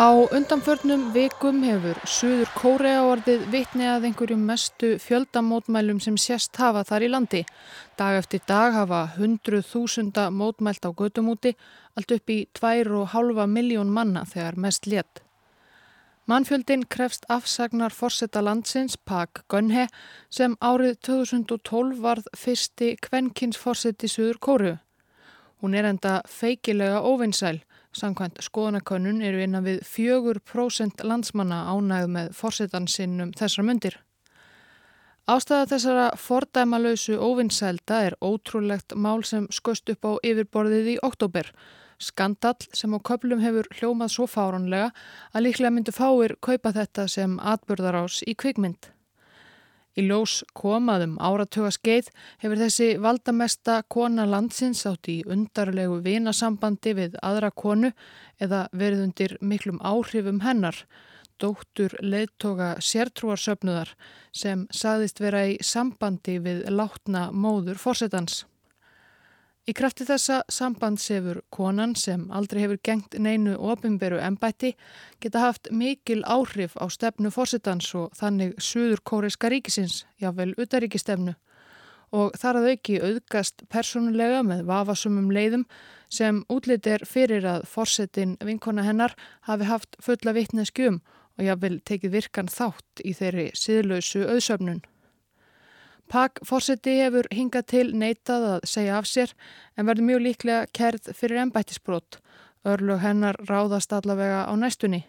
Á undanförnum vikum hefur Suður Kórea orðið vitni að einhverjum mestu fjöldamótmælum sem sérst hafa þar í landi. Dag eftir dag hafa hundruð þúsunda mótmælt á gödumúti, allt upp í tvær og halva miljón manna þegar mest létt. Mannfjöldin krefst afsagnar forsetta landsins, Pak Gunhe, sem árið 2012 varð fyrsti kvenkins forsett í Suður Kóru. Hún er enda feikilega óvinnsæl. Samkvæmt skoðanakönnun eru innan við 4% landsmanna ánægð með fórsetansinn þessar myndir. Ástæða þessara fordæmalausu óvinnsælda er ótrúlegt mál sem skoist upp á yfirborðið í oktober. Skandall sem á köplum hefur hljómað svo fáranlega að líklega myndu fáir kaupa þetta sem atbörðarás í kvikmynd. Í ljós komaðum áratuga skeið hefur þessi valdamesta kona landsins átt í undarlegu vinasambandi við aðra konu eða verið undir miklum áhrifum hennar, dóttur leittoga sértrúarsöfnuðar sem saðist vera í sambandi við látna móður fórsetans. Í krafti þessa sambandsefur konan sem aldrei hefur gengt neinu ofinberu ennbætti geta haft mikil áhrif á stefnu fórsetans og þannig suður kóriska ríkisins, jável utaríkistefnu og þar að auki auðgast persónulega með vafasumum leiðum sem útlit er fyrir að fórsetin vinkona hennar hafi haft fulla vitneskjum og jável tekið virkan þátt í þeirri síðlausu auðsöfnun. Pak fórseti hefur hingað til neitað að segja af sér en verður mjög líklega kerð fyrir ennbættisbrot. Örlug hennar ráðast allavega á næstunni.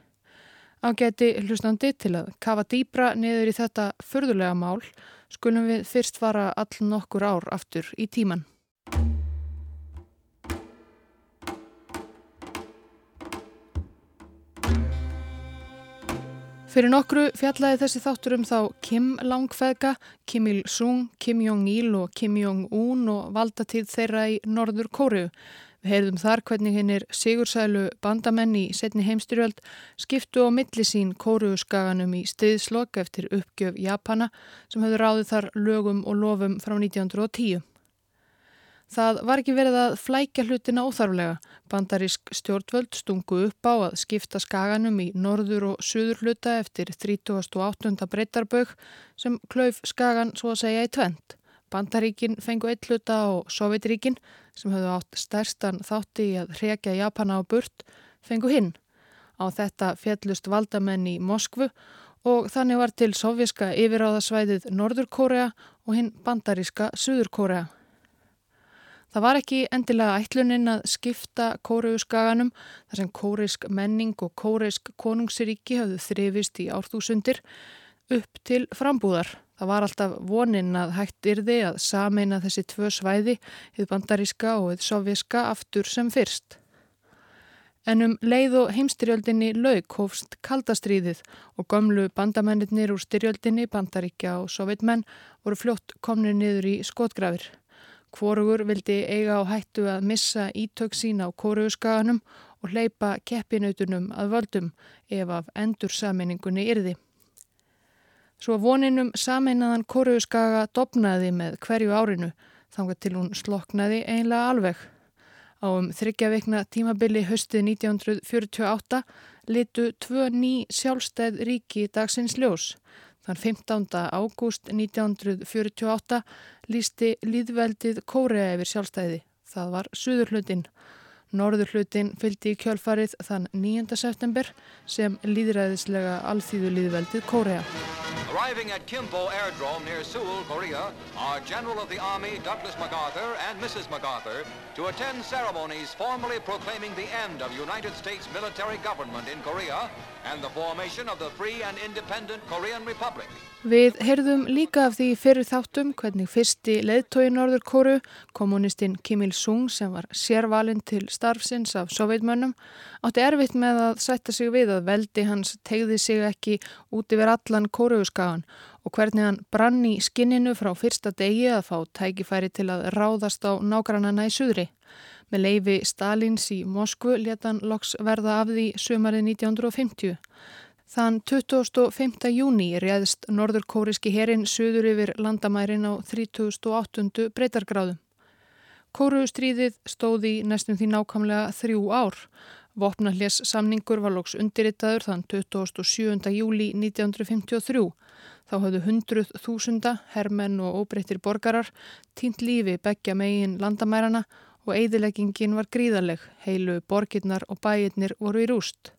Ágæti hlustandi til að kafa dýbra niður í þetta förðulega mál skulum við fyrst fara all nokkur ár aftur í tíman. Fyrir nokkru fjallaði þessi þáttur um þá Kim langfeðga, Kim Il-sung, Kim Jong-il og Kim Jong-un og valdatíð þeirra í Norður Kóriu. Við heyrðum þar hvernig hennir sigursælu bandamenn í setni heimstyrjöld skiptu á millisín Kóriuskaganum í stiðslokk eftir uppgjöf Japana sem höfðu ráðið þar lögum og lofum frá 1910. Það var ekki verið að flækja hlutina óþarflega. Bandarísk stjórnvöld stungu upp á að skipta skaganum í norður og suður hluta eftir 38. breytarbögg sem klauf skagan svo að segja í tvent. Bandaríkin fengu eitt hluta og Sovjetríkin sem höfðu átt stærstan þátti í að hrekja Japana á burt fengu hinn. Á þetta fjellust valdamenn í Moskvu og þannig var til sovjiska yfiráðasvæðið Norður Kórea og hinn bandaríska Suður Kórea. Það var ekki endilega ætlunin að skipta kóreuskaganum þar sem kóreisk menning og kóreisk konungsiríki hafðu þrifist í árþúsundir upp til frambúðar. Það var alltaf vonin að hægt yrði að sameina þessi tvö svæði, þið bandaríska og þið sovjíska, aftur sem fyrst. En um leið og heimstyrjöldinni lauk hófst kaldastríðið og gömlu bandamennir úr styrjöldinni, bandaríkja og sovjetmenn voru fljótt komnir niður í skotgrafir. Hvorugur vildi eiga á hættu að missa ítök sín á kóruuskaganum og hleypa keppinautunum að völdum ef af endur saminningunni yrði. Svo voninum saminnaðan kóruuskaga dopnaði með hverju árinu þangað til hún sloknaði einlega alveg. Á um þryggjaveikna tímabili höstið 1948 litu tvö ný sjálfstæð ríki dagsins ljós. Þann 15. ágúst 1948 lísti líðveldið Kórea yfir sjálfstæði. Það var suðurhlutin. Norðurhlutin fylgdi í kjölfarið þann 9. september sem líðræðislega alþýðu líðveldið Kórea. Arriving at Kimpo Airdrome near Seoul, Korea are General of the Army Douglas MacArthur and Mrs. MacArthur to attend ceremonies formally proclaiming the end of United States military government in Korea and the formation of the free and independent Korean Republic. Við heyrðum líka af því fyrir þáttum hvernig fyrsti leðtói Norður Kóru, kommunistinn Kim Il-sung sem var sérvalinn til starfsins af sovjeitmönnum, átti erfitt með að sætta sig við að veldi hans tegði sig ekki út yfir allan kóruuskagan og hvernig hann brann í skinninu frá fyrsta degi að fá tækifæri til að ráðast á nágrannana í suðri. Með leifi Stalins í Moskvu leta hann loks verða af því sömarið 1950. Þann 25. júni réðst norðurkóriski herin söður yfir landamærin á 3008. breytargráðu. Kóruustríðið stóði næstum því nákvæmlega þrjú ár. Vopnahljés samningur var lóks undirritaður þann 27. júli 1953. Þá hafðu hundruð þúsunda, hermenn og óbreyttir borgarar tínt lífi begja megin landamærarna og eidileggingin var gríðaleg, heilu borgirnar og bæirnir voru í rúst.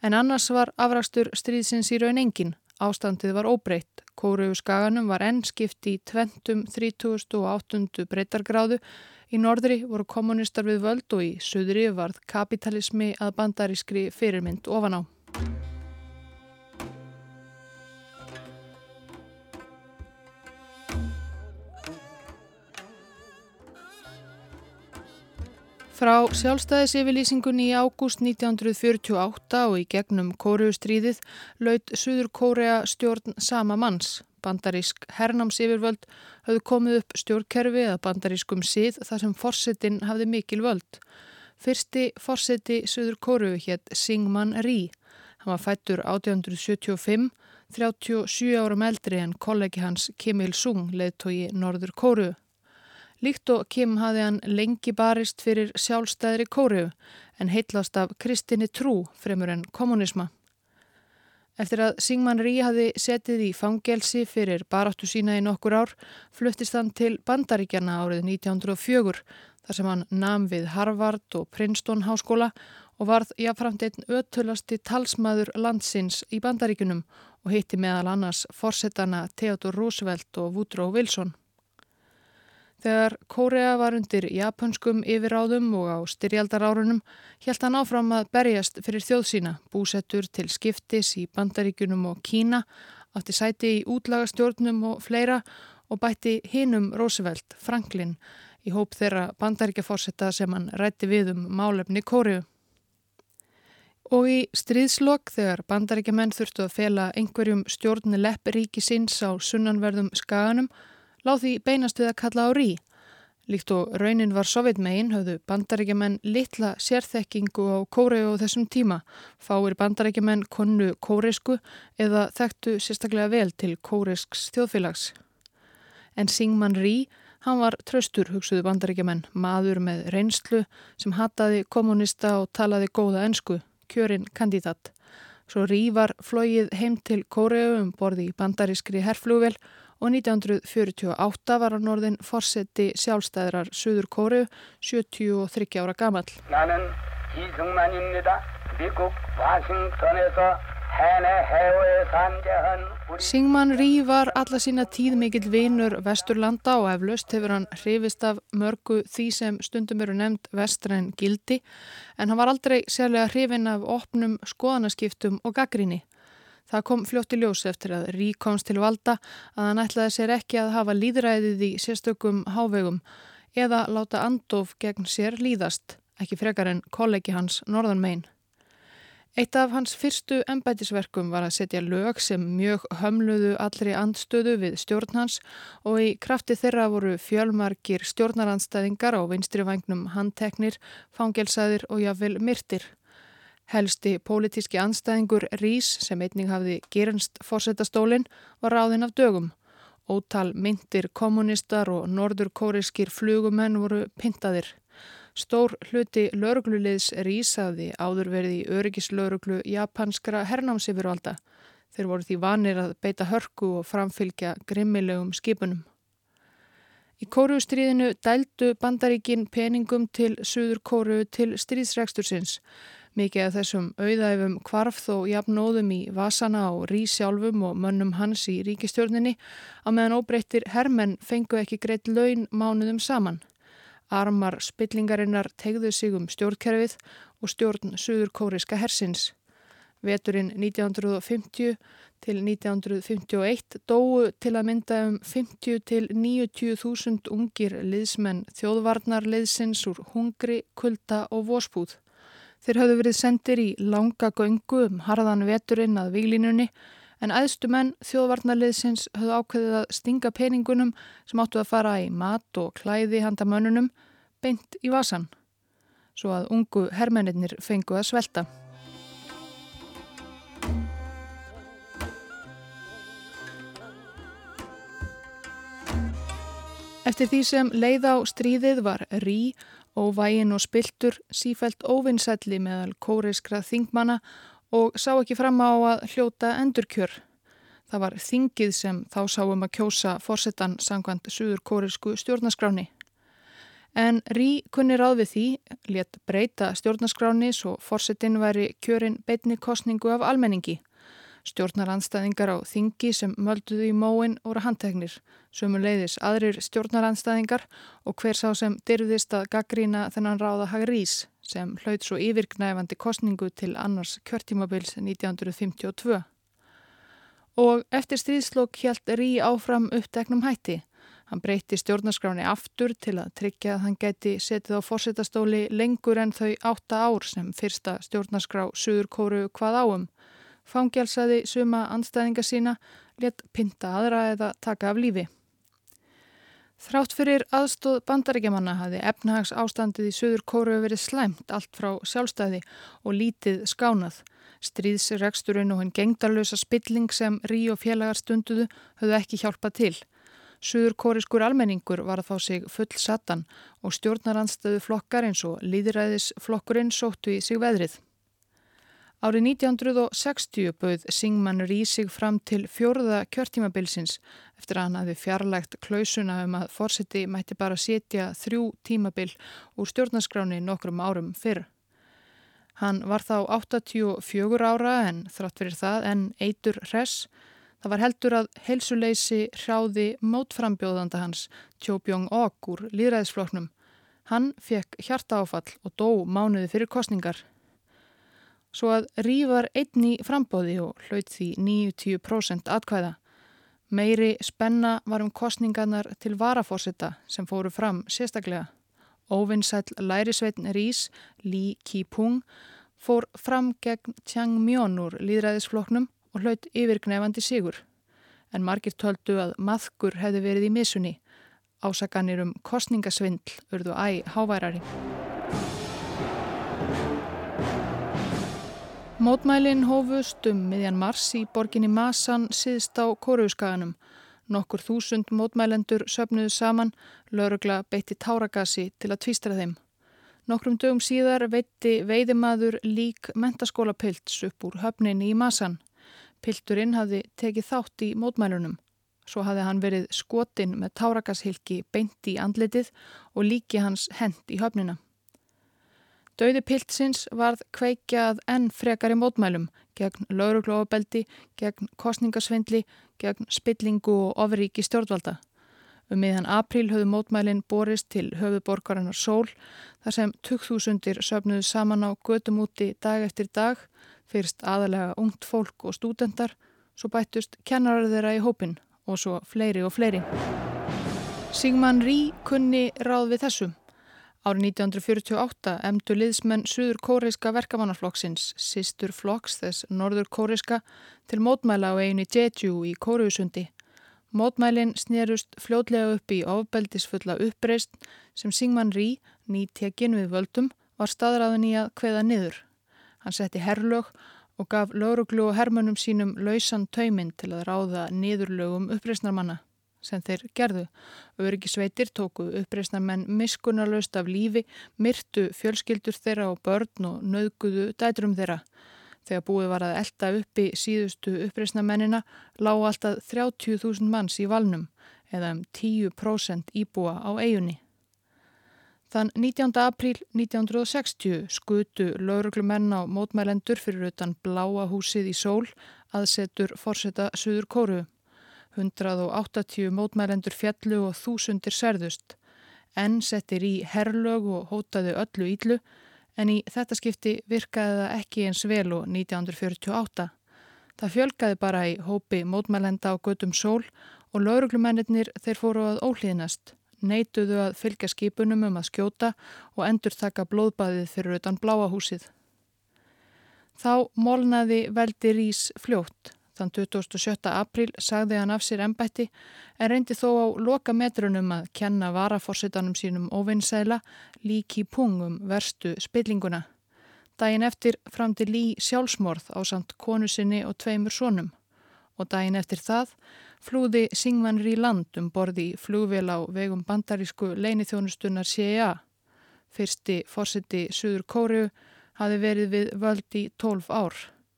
En annars var afrastur stríðsins í raun engin, ástandið var óbreytt, kóruðu skaganum var enn skipt í 20.38. breytargráðu, í norðri voru kommunistar við völd og í söðri varð kapitalismi að bandarískri fyrirmynd ofan á. Frá sjálfstæðisifilýsingunni í ágúst 1948 og í gegnum Kóreustríðið laud Suður Kórea stjórn sama manns. Bandarísk hernámsifirvöld hafðu komið upp stjórnkerfi eða bandarískum síð þar sem forsetin hafði mikil völd. Fyrsti forseti Suður Kóreu hétt Syngman Rhee. Hann var fættur 1875, 37 árum eldri en kollegi hans Kim Il-sung leðtogi Norður Kóreu. Líkt og Kim hafði hann lengi barist fyrir sjálfstæðri kóriu en heitlast af kristinni trú fremur en kommunisma. Eftir að Singman Rí hafði setið í fangelsi fyrir baráttu sína í nokkur ár fluttist hann til Bandaríkjana árið 1904 þar sem hann nam við Harvard og Princeton háskóla og varð jáframt einn ötulasti talsmaður landsins í Bandaríkunum og hitti meðal annars forsetana Theodore Roosevelt og Woodrow Wilson. Þegar Kórea var undir japanskum yfiráðum og á styrjaldarárunum hjælt hann áfram að berjast fyrir þjóð sína, búsettur til skiptis í bandaríkunum og Kína, átti sæti í útlagastjórnum og fleira og bætti hinum Roosevelt, Franklin, í hóp þeirra bandaríkjaforsetta sem hann rætti við um málefni Kóriu. Og í stríðslokk þegar bandaríkjamenn þurftu að fela einhverjum stjórni lepp ríki sinns á sunnanverðum skaganum láð því beinast við að kalla á rí. Líkt og raunin var sovjetmegin höfðu bandarækjumenn litla sérþekkingu á kóreu á þessum tíma. Fáir bandarækjumenn konnu kóreisku eða þekktu sérstaklega vel til kóreisks þjóðfélags. En Singman Rí, hann var tröstur hugsuðu bandarækjumenn, maður með reynslu sem hataði kommunista og talaði góða ensku, kjörinn kandidat. Svo Rí var flóið heim til kóreu um borði í bandarískri herflúvel og og 1948 var hann orðin forseti sjálfstæðrar Suður Kóru, 73 ára gammal. Singman Rí var alla sína tíð mikill vinur Vesturlanda og eflaust hefur hann hrifist af mörgu því sem stundum eru nefnd vestræn gildi en hann var aldrei sérlega hrifin af opnum skoðanaskiptum og gaggrinni. Það kom fljótt í ljós eftir að Rí komst til valda að hann ætlaði sér ekki að hafa líðræðið í sérstökum hávegum eða láta andof gegn sér líðast, ekki frekar en kollegi hans Norðan Mein. Eitt af hans fyrstu embætisverkum var að setja lög sem mjög hömluðu allri andstöðu við stjórn hans og í krafti þeirra voru fjölmarkir stjórnarandstæðingar á vinstri vagnum handteknir, fangelsaðir og jáfnvel myrtir. Helsti pólitíski anstæðingur Rís sem einning hafði gerunst fórsetastólinn var ráðinn af dögum. Ótal myndir kommunistar og norðurkóriskir flugumenn voru pintaðir. Stór hluti laurugluliðs Rís hafði áður verið í öryggislauruglu japanskra hernámsifirvalda. Þeir voru því vanir að beita hörku og framfylgja grimmilegum skipunum. Í kóruustríðinu dældu bandaríkin peningum til Suður kóru til stríðsrekstursins. Mikið af þessum auðæfum kvarf þó jafnóðum í vasana og rísjálfum og mönnum hans í ríkistjórninni á meðan óbreyttir hermenn fengu ekki greitt laun mánuðum saman. Armar spillingarinnar tegðu sig um stjórnkerfið og stjórn Suður Kóriska hersins. Veturinn 1950 til 1951 dóu til að mynda um 50 til 90 þúsund ungir liðsmenn þjóðvarnar liðsins úr hungri, kulda og vospúð. Þeir hafðu verið sendir í langa göngu um harðan veturinn að výlinunni en aðstu menn þjóðvarnarliðsins hafðu ákveðið að stinga peningunum sem áttu að fara í mat og klæði handa mönnunum beint í vasan svo að ungu herrmennir fengu að svelta. Eftir því sem leið á stríðið var Rí Óvægin og spiltur sífælt óvinnsælli meðal kóreiskra þingmanna og sá ekki fram á að hljóta endurkjör. Það var þingið sem þá sáum að kjósa fórsetan sangvand suður kóreisku stjórnaskráni. En Rí kunni ráð við því, létt breyta stjórnaskráni svo fórsetin væri kjörin beitni kostningu af almenningi. Stjórnaranstæðingar á þingi sem mölduðu í móin voru handteknir, sömu leiðis aðrir stjórnaranstæðingar og hver sá sem dyrðist að gaggrína þennan ráða Hagrís sem hlaut svo yfirgnæfandi kostningu til annars kjörtímabils 1952. Og eftir stríðslokk hjælt Rí áfram uppteknum hætti. Hann breyti stjórnarskráni aftur til að tryggja að hann geti setið á fórsetastóli lengur en þau átta ár sem fyrsta stjórnarskrá Suður Kóru hvað áum fangjalsaði suma anstæðinga sína, let pinta aðra eða taka af lífi. Þrátt fyrir aðstóð bandaríkjamanna hafi efnahags ástandið í Suður Kóru verið slæmt allt frá sjálfstæði og lítið skánað. Stríðsregsturinn og henn gengdarlösa spilling sem Rí og félagar stunduðu höfðu ekki hjálpað til. Suður kóriskur almenningur var að fá sig full satan og stjórnarandstöðu flokkar eins og líðræðisflokkurinn sóttu í sig veðrið. Árið 1960 bauð Singman Rísig fram til fjórða kjörtímabilsins eftir að hann hafi fjarlægt klausuna um að fórseti mætti bara setja þrjú tímabil úr stjórnarskráni nokkrum árum fyrr. Hann var þá 84 ára en þrátt fyrir það en eitur hress. Það var heldur að heilsuleysi hráði mótframbjóðanda hans Tjóbjóng Ok úr líðræðisfloknum. Hann fekk hjarta áfall og dó mánuði fyrir kostningar svo að Rívar einni frambóði og hlaut því 90% atkvæða. Meiri spenna var um kostningarnar til varafórsetta sem fóru fram sérstaklega. Óvinnsæl lærisveitn Rís, Lý Ki-pung, fór fram gegn Tjang Mjón úr líðræðisfloknum og hlaut yfirgnefandi sigur. En margir töldu að maðkur hefði verið í misunni. Ásakanir um kostningasvindl urðu æg háværari. Mótmælin hófust um miðjan mars í borginni Masan síðst á Kóruðskaganum. Nokkur þúsund mótmælendur söpnuðu saman, laurugla beitti táragasi til að tvístra þeim. Nokkrum dögum síðar veitti veiðimaður lík mentaskóla pilts upp úr höfninni í Masan. Pilturinn hafði tekið þátt í mótmælunum. Svo hafði hann verið skotin með táragashilki beint í andlitið og líki hans hend í höfnina. Dauði piltsins varð kveikjað enn frekar í mótmælum gegn lauruglóabeldi, gegn kostningasvindli, gegn spillingu og ofríki stjórnvalda. Um miðan april höfðu mótmælinn borist til höfuborgarinnar Sól þar sem 2000 söfnuðu saman á gödum úti dag eftir dag, fyrst aðalega ungt fólk og stúdendar, svo bættust kennarar þeirra í hópin og svo fleiri og fleiri. Sigman Rí kunni ráð við þessum. Árið 1948 emdu liðsmenn Suður Kóreiska verkamannaflokksins, Sistur Flokks þess Norður Kóreiska, til mótmæla á eiginu Jeju í Kóruusundi. Mótmælin snerust fljótlega upp í ofbeldisfulla uppreist sem Singman Rí, nýtjekin við völdum, var staðræðin í að kveða niður. Hann setti herrlög og gaf lauruglu og hermönum sínum lausan tauminn til að ráða niðurlögum uppreistnarmanna sem þeir gerðu. Öryggisveitir tóku uppreysnar menn miskunarlaust af lífi, myrtu fjölskyldur þeirra og börn og nöðguðu dætrum þeirra. Þegar búið var að elda uppi síðustu uppreysna mennina lág alltaf 30.000 manns í valnum eða um 10% íbúa á eigunni. Þann 19. apríl 1960 skutu lauruglumenn á mótmælendur fyrir utan Bláa húsið í sól aðsetur fórseta Suður Kóru. 180 mótmælendur fjallu og þúsundir serðust. Enn settir í herrlög og hótaði öllu íllu en í þetta skipti virkaði það ekki eins vel og 1948. Það fjölgaði bara í hópi mótmælenda á gödum sól og lauruglumennir þeir fóru að óhlýðnast, neituðu að fylgja skipunum um að skjóta og endur taka blóðbaðið fyrir utan bláahúsið. Þá molnaði veldi rís fljótt. Þann 27. april sagði hann af sér ennbætti en reyndi þó á loka metrunum að kenna varaforsitanum sínum óvinnsæla líki pungum verstu spillinguna. Dægin eftir fram til lí sjálfsmorð á samt konu sinni og tveimur sónum og dægin eftir það flúði Singvanri land um borði flúvel á vegum bandarísku leinithjónustunar CIA. fyrsti fórseti Suður Kóriu, hafi verið við völd í 12 ár.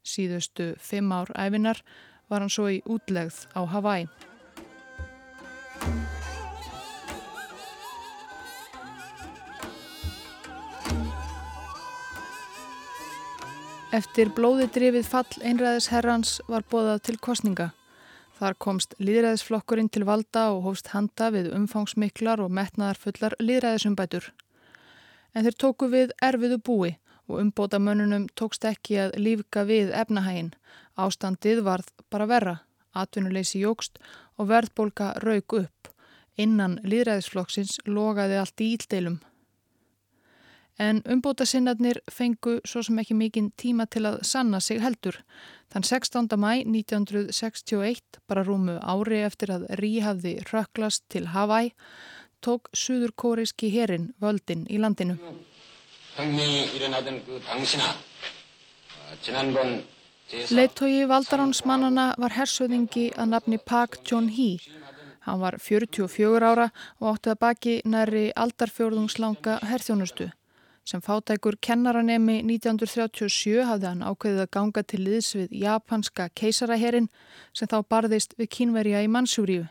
Síðustu 5 ár æfinar var hann svo í útlegð á Hawaii. Eftir blóði drifið fall einræðisherrans var bóðað til kostninga. Þar komst líðræðisflokkurinn til valda og hófst handa við umfangsmiklar og metnaðarfullar líðræðisumbætur. En þeir tóku við erfiðu búi og umbóta mönnunum tókst ekki að lífka við efnahægin. Ástandið varð bara verra, atvinnuleysi jógst og verðbólka rauk upp. Innan líðræðisflokksins logaði allt í íldeilum en umbóta sinnarnir fengu svo sem ekki mikinn tíma til að sanna sig heldur. Þann 16. mæ 1961, bara rúmu ári eftir að Rí hafði röklast til Hawaii, tók suður kóriski herin völdin í landinu. Leittói Valdaránsmannana var hersöðingi að nafni Pak John-hee. Hann var 44 ára og átti að baki næri aldarfjörðungslanga herþjónustu. Sem fátækur kennaranemi 1937 hafði hann ákveðið að ganga til liðs við japanska keisaraherin sem þá barðist við kínverja í Mansúríu.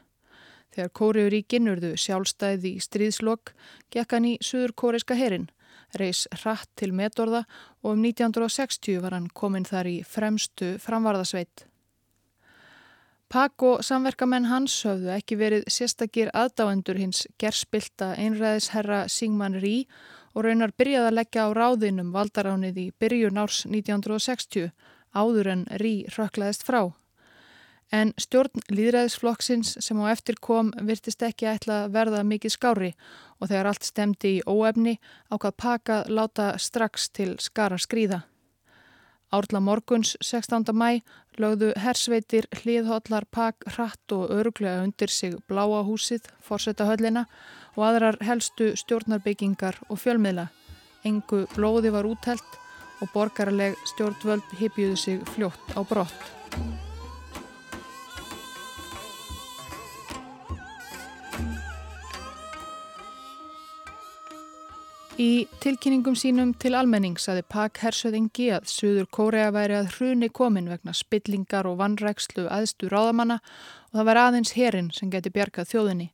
Þegar Kóriuríkin urðu sjálfstæði í stríðslokk gekk hann í Suður Kóriska herin, reys hratt til metorða og um 1960 var hann komin þar í fremstu framvarðasveit. Pak og samverkamenn hans höfðu ekki verið sérstakir aðdáendur hins gerspilta einræðisherra Sigman Rí og raunar byrjaði að leggja á ráðinum valdaránið í byrjun árs 1960 áður en Rí röklaðist frá. En stjórn líðræðisflokksins sem á eftir kom virtist ekki ætla að verða mikið skári og þegar allt stemdi í óefni ákvað Paka láta strax til skara skrýða. Árla morguns 16. mæ lögðu hersveitir hliðhóllar Pak hratt og öruglega undir sig bláa húsið, forsetta höllina og aðrar helstu stjórnarbyggingar og fjölmiðla. Engu blóði var úthelt og borgarleg stjórnvöld hipjuðu sig fljótt á brott. Í tilkynningum sínum til almenning saði Pak Hersöðingi að Suður Kórea væri að hruni komin vegna spillingar og vannrækslu aðstu ráðamanna og það var aðeins herin sem geti bjargað þjóðinni.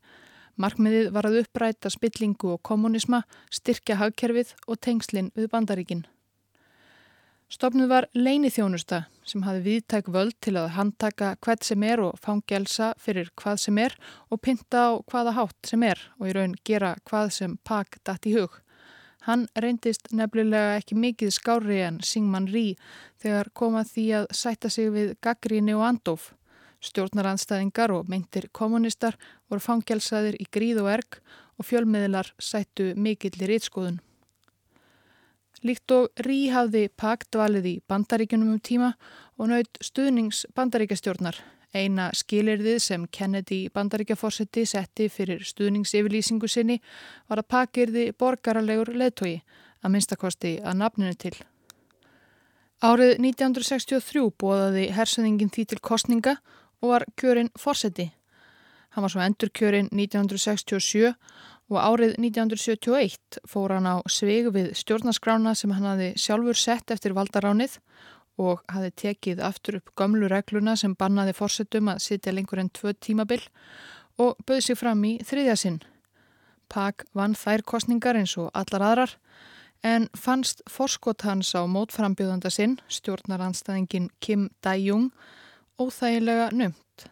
Markmiðið var að uppræta spillingu og kommunisma, styrkja hagkerfið og tengslinn við bandaríkin. Stofnuð var leini þjónusta sem hafi viðtæk völd til að handtaka hvað sem er og fangelsa fyrir hvað sem er og pinta á hvaða hátt sem er og í raun gera hvað sem Pak dætt í hug. Hann reyndist nefnilega ekki mikið skári en Singman Rí þegar komað því að sætta sig við gaggríni og andof. Stjórnaranstæðingar og meintir kommunistar voru fangelsaðir í gríð og erg og fjölmiðlar sættu mikillir ytskoðun. Líkt og Rí hafði pakt valið í bandaríkunum um tíma og naut stuðnings bandaríkastjórnar. Eina skilirðið sem Kennedy bandaríkjaforsetti setti fyrir stuðningsyfirlýsingu sinni var að pakirði borgaralegur leðtogi að minnstakosti að nafninu til. Árið 1963 bóðaði hersöðingin því til kostninga og var kjörinn fórseti. Hann var svo endur kjörinn 1967 og árið 1971 fór hann á svegu við stjórnaskrána sem hann hafi sjálfur sett eftir valdaránið og hafi tekið aftur upp gömlu regluna sem bannaði fórsetum að sitja lengur enn tvö tímabil og böði sig fram í þriðja sinn. Pak vann þær kostningar eins og allar aðrar en fannst forskot hans á mótframbjóðanda sinn, stjórnaranstæðingin Kim Dae-jung, óþægilega nömt.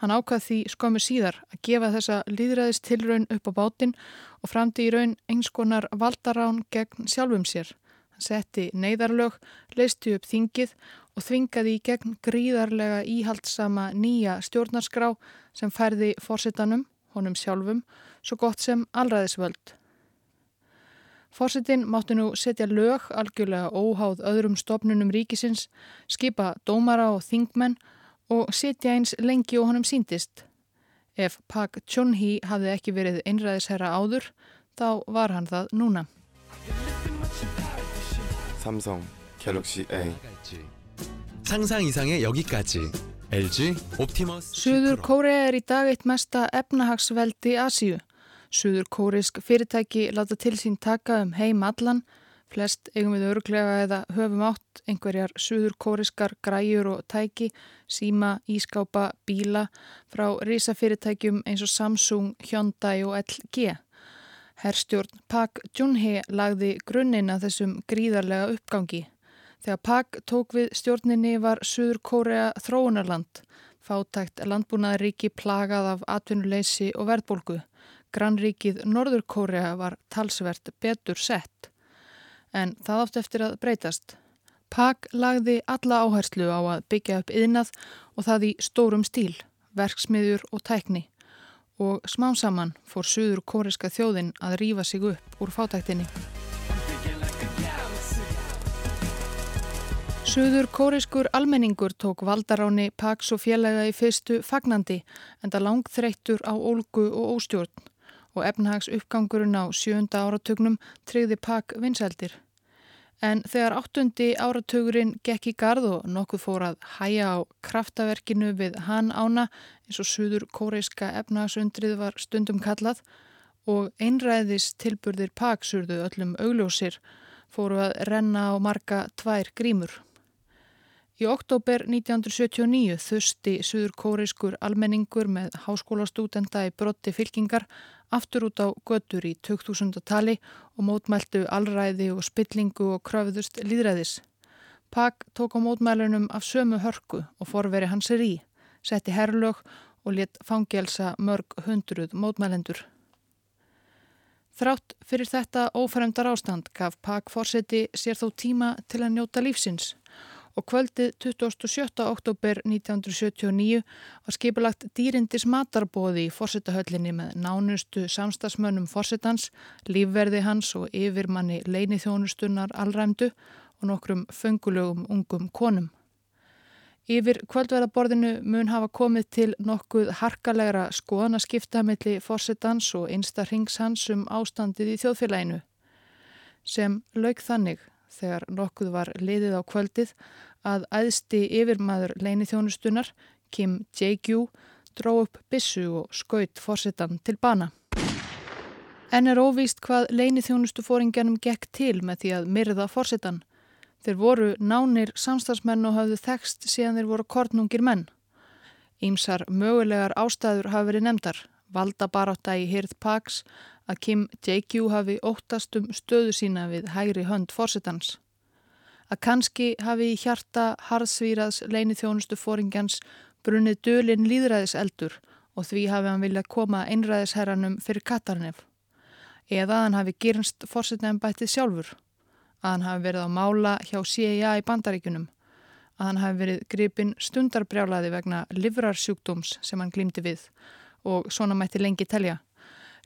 Hann ákvað því skömmu síðar að gefa þessa líðræðist tilraun upp á bátinn og framti í raun einskonar valdarán gegn sjálfum sér. Setti neyðarlög, leisti upp þingið og þvingaði í gegn gríðarlega íhaldsama nýja stjórnarskrá sem færði fórsetanum, honum sjálfum, svo gott sem allraðisvöld. Fórsetin mátti nú setja lög algjörlega óháð öðrum stopnunum ríkisins, skipa dómara og þingmenn og sitja eins lengi og honum síndist. Ef Pak Chun-hee hafði ekki verið einræðisherra áður, þá var hann það núna. Samsung Galaxy A 상상 이상의 여기까지 LG Optimus Suður Kórea er í dag eitt mesta efnahagsveldi Asíu. Suður kórisk fyrirtæki láta til sín taka um heim allan, flest eigum við örglega eða höfum átt einhverjar suður kóriskar græjur og tæki, síma, ískápa, bíla frá risafyrirtækjum eins og Samsung, Hyundai og LG. Herstjórn Pak Junhe lagði grunninn að þessum gríðarlega uppgangi. Þegar Pak tók við stjórninni var Suður Kórea þróunarland, fátækt landbúnaðaríki plagað af atvinnuleysi og verðbólgu. Grannríkið Norður Kórea var talsvert betur sett. En það átt eftir að breytast. Pak lagði alla áherslu á að byggja upp yðnað og það í stórum stíl, verksmiður og tækni. Og smám saman fór Suður Kóreska þjóðin að rýfa sig upp úr fátæktinni. Suður kóriskur almenningur tók valdaráni Pax og félaga í fyrstu fagnandi en það langþreyttur á ólgu og óstjórn og efnahags uppgangurinn á sjönda áratugnum tryggði Pak vinseldir. En þegar áttundi áratugurinn gekk í gard og nokkuð fór að hæja á kraftaverkinu við hann ána eins og suður kóriska efnahagsundrið var stundum kallað og einræðis tilburðir Pak surðu öllum augljósir fóru að renna á marga tvær grímur. Í oktober 1979 þusti suður kóreiskur almenningur með háskólastútenda í brotti fylkingar aftur út á götur í 2000. tali og mótmæltu allræði og spillingu og kröfuðust líðræðis. Pak tók á mótmælunum af sömu hörku og forveri hans er í, setti herrlög og let fangelsa mörg hundruð mótmælendur. Þrátt fyrir þetta ófæremdar ástand gaf Pak fórseti sér þó tíma til að njóta lífsins og kvöldið 27. oktober 1979 var skipulagt dýrindis matarbóði í fórsetahöllinni með nánustu samstagsmönnum fórsetans, lífverði hans og yfirmanni leinithjónustunnar allræmdu og nokkrum fengulögum ungum konum. Yfir kvöldverðaborðinu mun hafa komið til nokkuð harkalegra skoðanaskipta melli fórsetans og einstar hringshans um ástandið í þjóðfélaginu sem lauk þannig þegar nokkuð var liðið á kvöldið að æðsti yfirmaður leinithjónustunar, Kim Jae-gyu, dró upp bissu og skaut fórsetan til bana. En er óvíst hvað leinithjónustufóringjanum gekk til með því að myrða fórsetan. Þeir voru nánir samstagsmenn og hafðu þekst síðan þeir voru kornungir menn. Ímsar mögulegar ástæður hafi verið nefndar, valda barátta í Hirð Pags, að Kim Jae-gyu hafi óttast um stöðu sína við hægri hönd fórsetans. Að kannski hafi í hjarta harðsvíraðs leini þjónustu fóringjans brunnið dölinn líðræðiseldur og því hafi hann viljað koma einræðisherranum fyrir Katarnef. Eða hann hafi gyrnst fórsetnaðan bættið sjálfur. Að hann hafi verið á mála hjá CIA í bandaríkunum. Að hann hafi verið gripin stundarbrjálaði vegna livrarsjúkdóms sem hann glýmdi við og svona mætti lengi telja.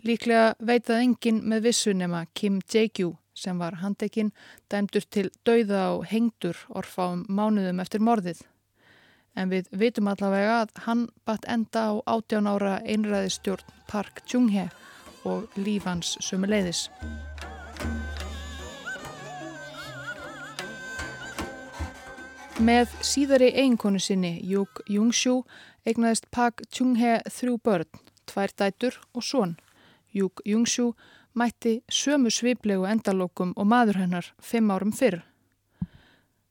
Líklega veitað engin með vissu nema Kim Jae-gyu sem var handekinn dæmdur til dauða og hengdur orfáum mánuðum eftir morðið. En við vitum allavega að hann batt enda á 18 ára einræðistjórn Park Chung-hee og lífans sumuleiðis. Með síðari eiginkonu sinni, Juk Jung-shu, eignaðist Park Chung-hee þrjú börn, tvær dætur og són. Júk Jungsjú, mætti sömu sviplegu endalokum og maður hennar fimm árum fyrr.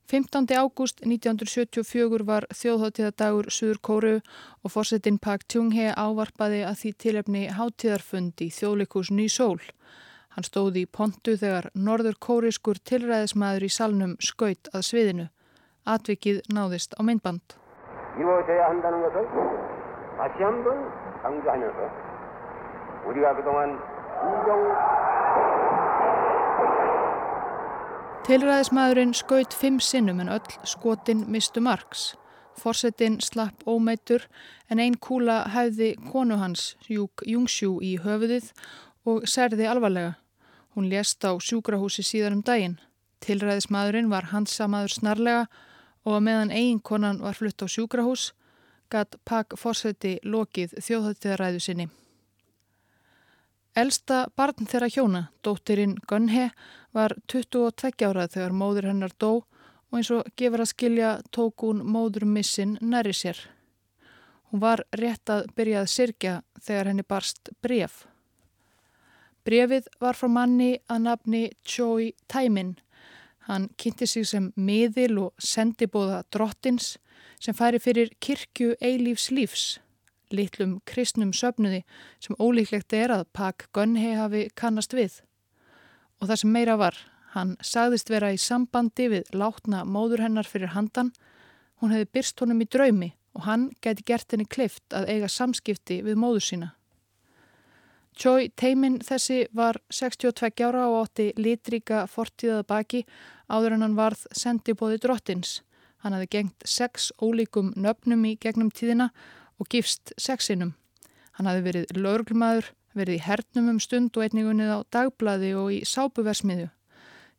15. ágúst 1974 var þjóðháttíðadagur Suður Kóru og fórsetin Pak Tjunghe ávarpaði að því tilefni háttíðarfund í þjóðleikus Ný Sól. Hann stóði í pontu þegar norður kóriskur tilræðismæður í salnum skaut að sviðinu. Atvikið náðist á myndband. Júi, þegar hann dæna um þessu, að sjambun, hann dæna um þessu. 우리가 그동안 인정 Tilræðismæðurinn skaut fimm sinnum en öll skotin mistu margs. Forsetin slapp ómeitur en ein kúla hæfði konu hans, Júk Jungsjú, í höfuðið og særði alvarlega. Hún lést á sjúkrahúsi síðan um daginn. Tilræðismæðurinn var hansamaður snarlega og meðan eiginkonan var flutt á sjúkrahús, gatt Pak Forseti lokið þjóðhættiðaræðu sinni. Elsta barn þeirra hjóna, dóttirinn Gunhe, var 22 árað þegar móður hennar dó og eins og gefur að skilja tók hún móður missin næri sér. Hún var rétt að byrja að sirkja þegar henni barst bref. Brefið var frá manni að nafni Choi Taimin. Hann kynnti sig sem miðil og sendibóða drottins sem færi fyrir kirkju eilífs lífs, litlum kristnum söpnuði sem ólíklegt er að Pak Gunhei hafi kannast við. Og það sem meira var, hann sagðist vera í sambandi við látna móður hennar fyrir handan, hún hefði byrst honum í draumi og hann gæti gert henni kleift að eiga samskipti við móður sína. Choi Teimin þessi var 62 ára og átti litríka fortíðað baki áður en hann varð sendibóði drottins. Hann hafði gengt sex ólíkum nöfnum í gegnum tíðina og gifst sexinum. Hann hafði verið lögurglmaður, verið í hernum um stund og einningunnið á dagblaði og í sápuversmiðu.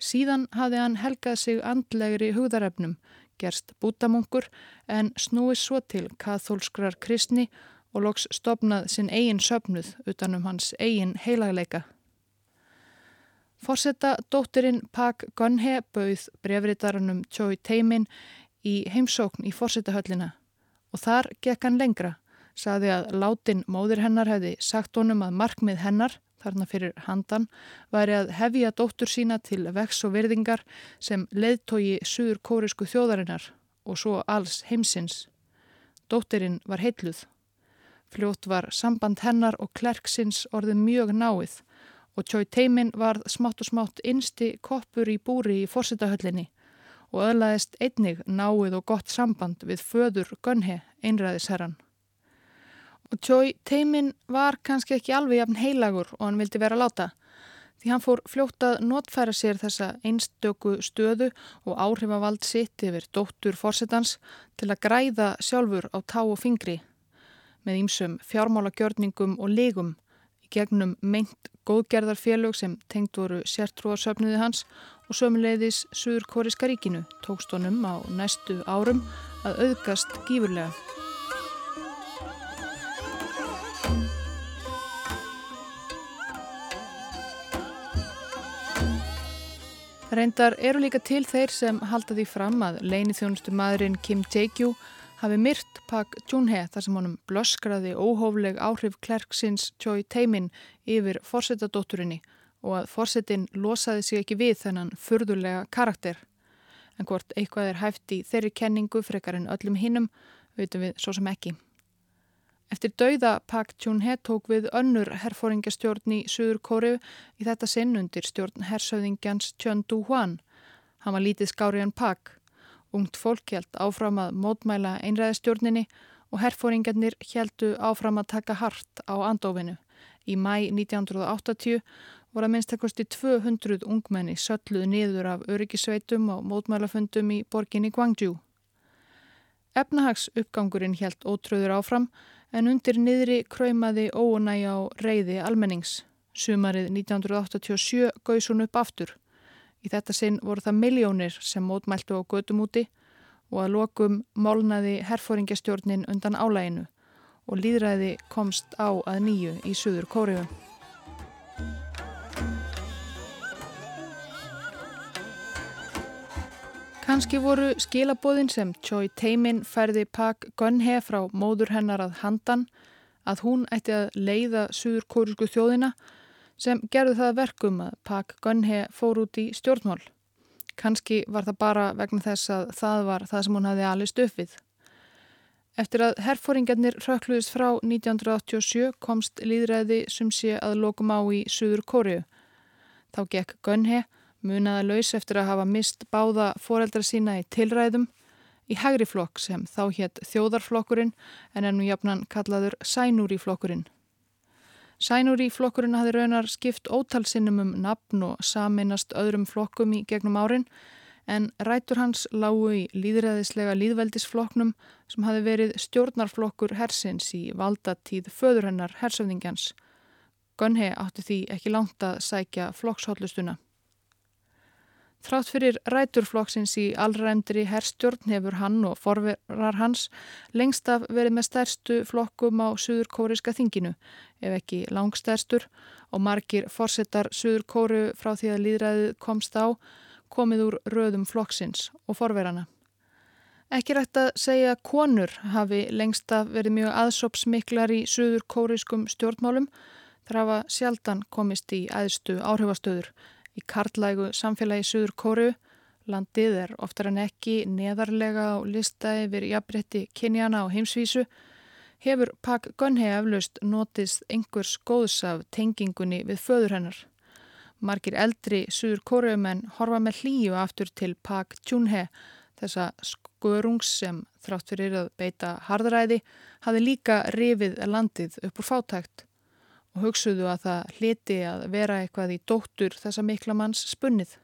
Síðan hafði hann helgað sig andlegri hugðarefnum, gerst bútamungur en snúið svo til kathólskrar kristni og loks stopnað sinn eigin söpnuð utanum hans eigin heilagleika. Forsetta dótturinn Pak Gunhe bauð brefriðarannum Choi Teimin í heimsókn í forsettahöllina og þar gekk hann lengra, saði að látin móðir hennar hefði sagt honum að markmið hennar, þarna fyrir handan, væri að hefja dóttur sína til vex og virðingar sem leðtogi suður kórisku þjóðarinnar og svo alls heimsins. Dótturinn var heitluð. Fljótt var samband hennar og klerksins orðið mjög náið og Choi Teimin var smátt og smátt innsti koppur í búri í fórsetahöllinni og öðlaðist einnig náið og gott samband við föður Gunhe, einræðisherran. Og Choi Teimin var kannski ekki alveg jafn heilagur og hann vildi vera láta því hann fór fljótt að notfæra sér þessa einstöku stöðu og áhrifavald sitt yfir dóttur fórsetans til að græða sjálfur á tá og fingri með ímsum fjármálagjörningum og legum gegnum meint góðgerðarfélög sem tengt voru sértrúarsöfniði hans og sömuleiðis Suður Kóriska ríkinu tókst honum á næstu árum að auðgast gífurlega. Reyndar eru líka til þeir sem halda því fram að leini þjónustu maðurinn Kim Tae-kyu hafi myrt Pak Jun-hee þar sem honum blöskraði óhófleg áhrif klerksins Choi Tae-min yfir fórsetadótturinni og að fórsetin losaði sig ekki við þennan furðulega karakter. En hvort eitthvað er hæft í þeirri kenningu frekar en öllum hinnum, veitum við svo sem ekki. Eftir dauða Pak Jun-hee tók við önnur herfóringastjórn í Suður Kóriu í þetta sinn undir stjórn hersauðingjans Chön Du-hwan. Hann var lítið skári en Pak. Ungt fólk held áfram að mótmæla einræðistjórninni og herfóringarnir heldu áfram að taka hart á andofinu. Í mæ 1980 voru að minnstakosti 200 ungmenni sölluð niður af öryggisveitum og mótmælafundum í borginni Gwangju. Efnahags uppgangurinn held ótröður áfram en undir niðri kröymaði óunægi á reyði almennings. Sumarið 1987 gauðs hún upp aftur. Í þetta sinn voru það miljónir sem mótmæltu á gödum úti og að lokum málnaði herfóringjastjórnin undan álæginu og líðræði komst á að nýju í Suður Kóriðu. Kanski voru skilabóðin sem Choi Teimin færði Pak Gunhe frá móður hennar að handan að hún ætti að leiða Suður Kórisku þjóðina sem gerðu það verkum að Pak Gunhe fór út í stjórnmál. Kanski var það bara vegna þess að það var það sem hún hafði alveg stöfið. Eftir að herfóringarnir rökkluðist frá 1987 komst líðræði sem sé að lokum á í Suður Kóriu. Þá gekk Gunhe, munaða laus eftir að hafa mist báða foreldra sína í tilræðum, í hægri flokk sem þá hétt þjóðarflokkurinn en ennú jafnan kallaður sænúri flokkurinn. Sænúri flokkurinn hafi raunar skipt ótalsinnum um nafn og saminast öðrum flokkum í gegnum árin en rætur hans lágu í líðræðislega líðveldisflokknum sem hafi verið stjórnarflokkur hersins í valdatíð föðurhennar hersöfningjans. Gunhe átti því ekki langt að sækja flokkshóllustuna. Þrátt fyrir ræturflokksins í allræmdri herrstjórn hefur hann og forverar hans lengst af verið með stærstu flokkum á Suður Kóriska þinginu, ef ekki langstærstur og margir forsetar Suður Kóru frá því að líðræðið komst á komið úr röðum flokksins og forverana. Ekki rætt að segja að konur hafi lengst af verið mjög aðsopsmiklar í Suður Kóriskum stjórnmálum þar hafa sjaldan komist í æðstu áhrifastöður í karlægu samfélagi Suður Kóru. Landið er oftar en ekki neðarlega á lista yfir jafnbretti kynjana á heimsvísu hefur Pak Gunhe eflaust notist einhvers góðs af tengingunni við föður hennar. Margir eldri suður kóruumenn horfa með hlýju aftur til Pak Junhe, þessa skörungs sem þrátt fyrir að beita hardaræði hafi líka rifið landið upp úr fátækt og hugsuðu að það hliti að vera eitthvað í dóttur þessa mikla manns spunnið.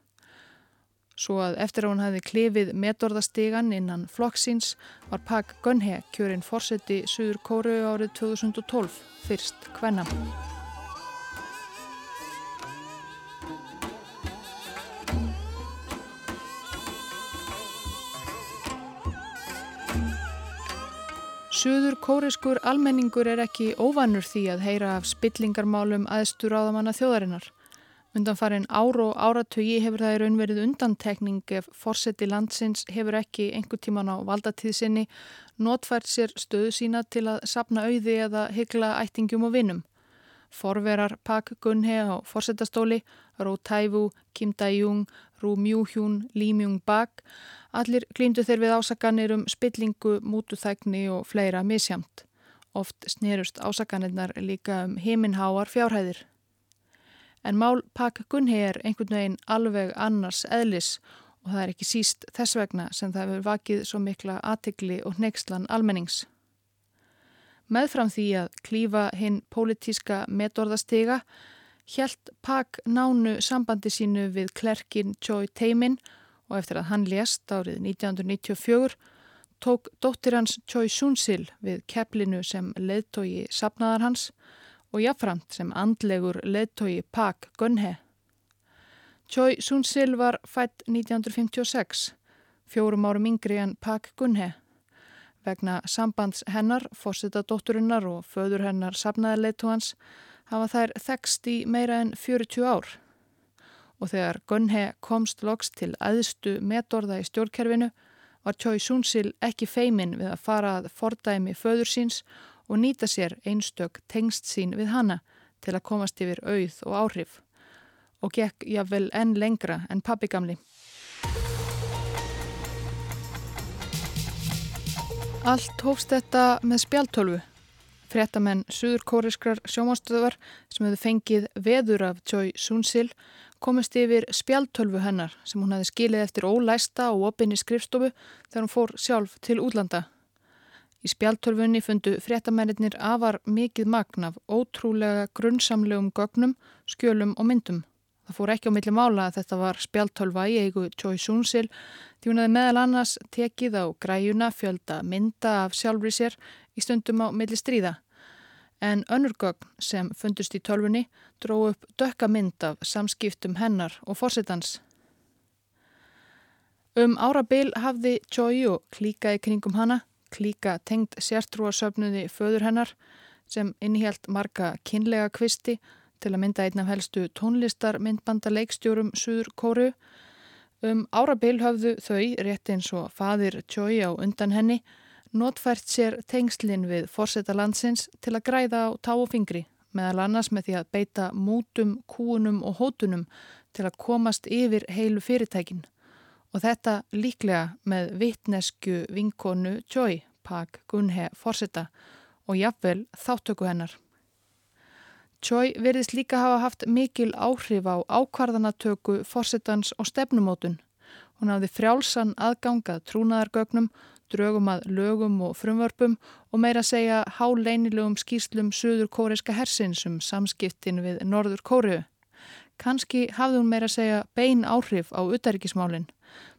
Svo að eftir að hún hefði klefið metorðastegan innan flokksins var Pak Gunhe kjörinn fórseti Suður Kóru árið 2012, fyrst hvenna. Suður kóriskur almenningur er ekki óvanur því að heyra af spillingarmálum aðstur áðamanna þjóðarinnar. Undan farin ár og áratögi hefur það í raun verið undantekning ef fórseti landsins hefur ekki einhver tíman á valdatíðsynni notfært sér stöðu sína til að sapna auði eða hyggla ættingum og vinnum. Forverar Pak Gunhe á fórsetastóli, Ró Tæfu, Kim Dae-jung, Rú Mjúhjún, Lý Mjung Bak, allir glýmdu þeir við ásakanir um spillingu, mútuþægni og fleira misjamt. Oft snerust ásakanirnar líka um heiminháar fjárhæðir. En mál Pak Gunhi er einhvern veginn alveg annars eðlis og það er ekki síst þess vegna sem það hefur vakið svo mikla aðtikli og neykslan almennings. Meðfram því að klífa hinn pólitíska metorðastega hjælt Pak nánu sambandi sínu við klerkin Choi Taemin og eftir að hann lést árið 1994 tók dóttir hans Choi Sunsil við keplinu sem leðtogi sapnaðar hans og jáframt sem andlegur leðtogi Pak Gunhe. Choi Sun-sil var fætt 1956, fjórum árum yngri en Pak Gunhe. Vegna sambands hennar, fórsita dótturinnar og föður hennar sapnaði leðtóhans hafa þær þekst í meira en 40 ár. Og þegar Gunhe komst loks til aðstu metorða í stjórnkerfinu var Choi Sun-sil ekki feimin við að fara að fordæmi föður síns og nýta sér einstök tengst sín við hana til að komast yfir auð og áhrif og gekk jáfnvel enn lengra enn pappigamli. Allt hófst þetta með spjaltölvu. Frettamenn suðurkóriskrar sjómanstöðvar sem hefðu fengið veður af Choi Sunsil komist yfir spjaltölvu hennar sem hún hefði skilið eftir ólæsta og opinni skrifstofu þegar hún fór sjálf til útlanda Í spjaltölfunni fundu fréttamennir afar mikið magn af ótrúlega grunnsamlegum gögnum, skjölum og myndum. Það fór ekki á milli mála að þetta var spjaltölva í eigu Choi Soon-sil því hún hefði meðal annars tekið á græjuna fjölda mynda af sjálfri sér í stundum á milli stríða. En önnur gögn sem fundust í tölfunni dró upp dökka mynd af samskiptum hennar og fórsetans. Um árabil hafði Choi og klíkaði kringum hana klíka tengd sértrúarsöfnuði föður hennar sem innhjælt marga kynlega kvisti til að mynda einn af helstu tónlistar myndbanda leikstjórum Suður Kóru. Um árabil höfðu þau, rétt eins og fadir Choi á undan henni, notfært sér tengslinn við fórseta landsins til að græða á tá og fingri, meðal annars með því að beita mútum, kúunum og hótunum til að komast yfir heilu fyrirtækinn og þetta líklega með vittnesku vinkonu Joy Pak Gunhe Forsetta og jafnvel þáttöku hennar. Joy verðist líka hafa haft mikil áhrif á ákvarðanatöku Forsettans og stefnumótun. Hún hafði frjálsan aðgangað trúnaðargögnum, drögum að lögum og frumvörpum og meira segja háleinilögum skýslum Suður kóriska hersins um samskiptin við Norður Kóriu. Kanski hafði hún meira segja bein áhrif á utarrikismálinn.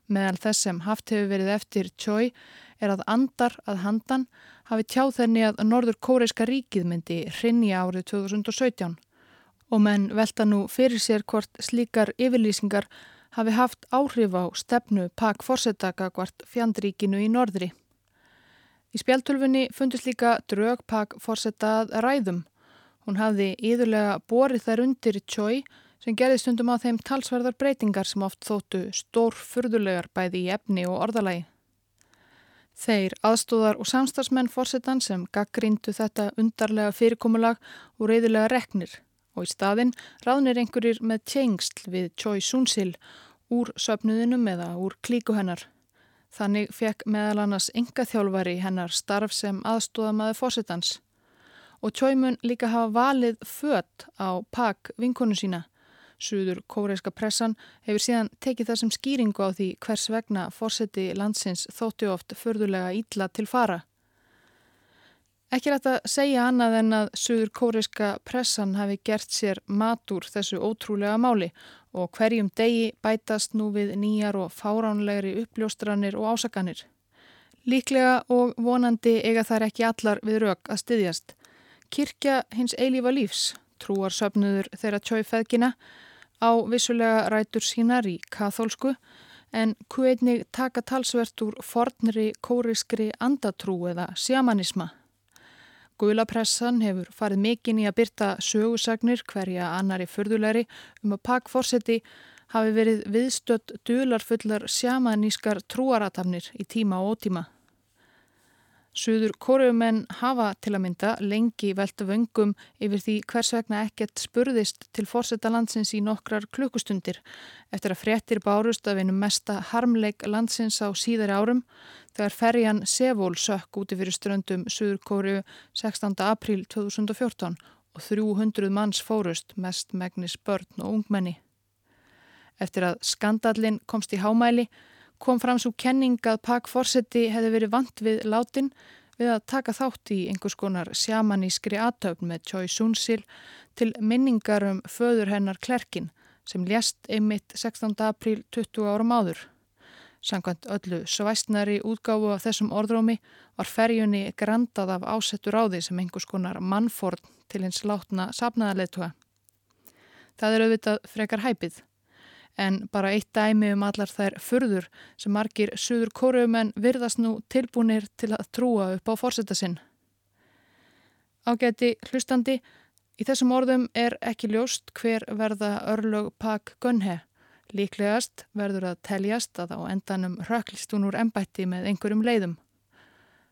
Meðal þess sem haft hefur verið eftir Choi er að andar að handan hafi tjáð þenni að Norður Kóreiska ríkið myndi hrinni árið 2017 og menn velta nú fyrir sér hvort slíkar yfirlýsingar hafi haft áhrif á stefnu Pak Forsetaka hvort fjandríkinu í norðri. Í spjaltölfunni fundist líka drög Pak Forsetað ræðum. Hún hafði íðurlega borið þær undir Choi sem gerði stundum á þeim talsverðar breytingar sem oft þóttu stór furðulegar bæði í efni og orðalagi. Þeir aðstóðar og samstagsmenn fórsetan sem gaggríndu þetta undarlega fyrirkomulag og reyðilega reknir. Og í staðin ráðnir einhverjir með tjengsl við Choi Sunsil úr söpnuðinum eða úr klíku hennar. Þannig fekk meðal annars enga þjálfari hennar starf sem aðstóðamaði fósittans. Og Choi mun líka hafa valið fött á pakk vinkonu sína. Suður kóreiska pressan hefur síðan tekið það sem skýringu á því hvers vegna fórseti landsins þóttu oft förðulega ítla til fara. Ekki rætt að segja annað en að Suður kóriska pressan hafi gert sér matur þessu ótrúlega máli og hverjum degi bætast nú við nýjar og fáránlegri uppljóstranir og ásakanir. Líklega og vonandi eiga þær ekki allar við rauk að styðjast. Kirkja hins eilífa lífs, trúar söpnuður þeirra tjóifeðkina, á vissulega rætur sínar í kathólsku en hvernig taka talsvert úr fornri kóriskri andatrú eða sjamanisma. Guðlapressan hefur farið mikinn í að byrta sögusagnir hverja annari fyrðulegri um að pakforsetti hafi verið viðstött dularfullar sjamanískar trúaratafnir í tíma og ótíma. Suður kóruumenn hafa til að mynda lengi velta vöngum yfir því hvers vegna ekkert spurðist til fórsetta landsins í nokkrar klukkustundir eftir að fréttir bárust af einu mesta harmleik landsins á síðari árum þegar ferjan Sevól sökk úti fyrir ströndum Suður kóru 16. april 2014 og 300 manns fórust mest megnis börn og ungmenni. Eftir að skandallin komst í hámæli kom fram svo kenning að Pak Forsetti hefði verið vant við látin við að taka þátt í einhvers konar sjamanískri aðtöfn með Choi Sunsil til minningar um föður hennar Klerkin sem lést einmitt 16. apríl 20 árum áður. Sankvæmt öllu svæstnari útgáfu af þessum orðrómi var ferjunni grandað af ásettur áði sem einhvers konar mannfórn til hins látna sapnaðarleituga. Það er auðvitað frekar hæpið en bara eitt dæmi um allar þær furður sem margir suður kóruumenn virðast nú tilbúinir til að trúa upp á fórsetta sinn. Ágæti hlustandi, í þessum orðum er ekki ljóst hver verða örlög Pak Gunhe. Líklegast verður að teljast að á endanum röklist hún úr embætti með einhverjum leiðum.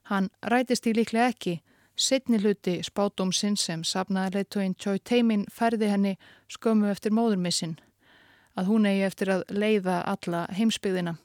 Hann rætist í líklega ekki, setni hluti spátumsinn sem sapnaði leittóinn Choi Teimin færði henni skömmu eftir móðurmissin að hún eigi eftir að leiða alla heimsbyðina.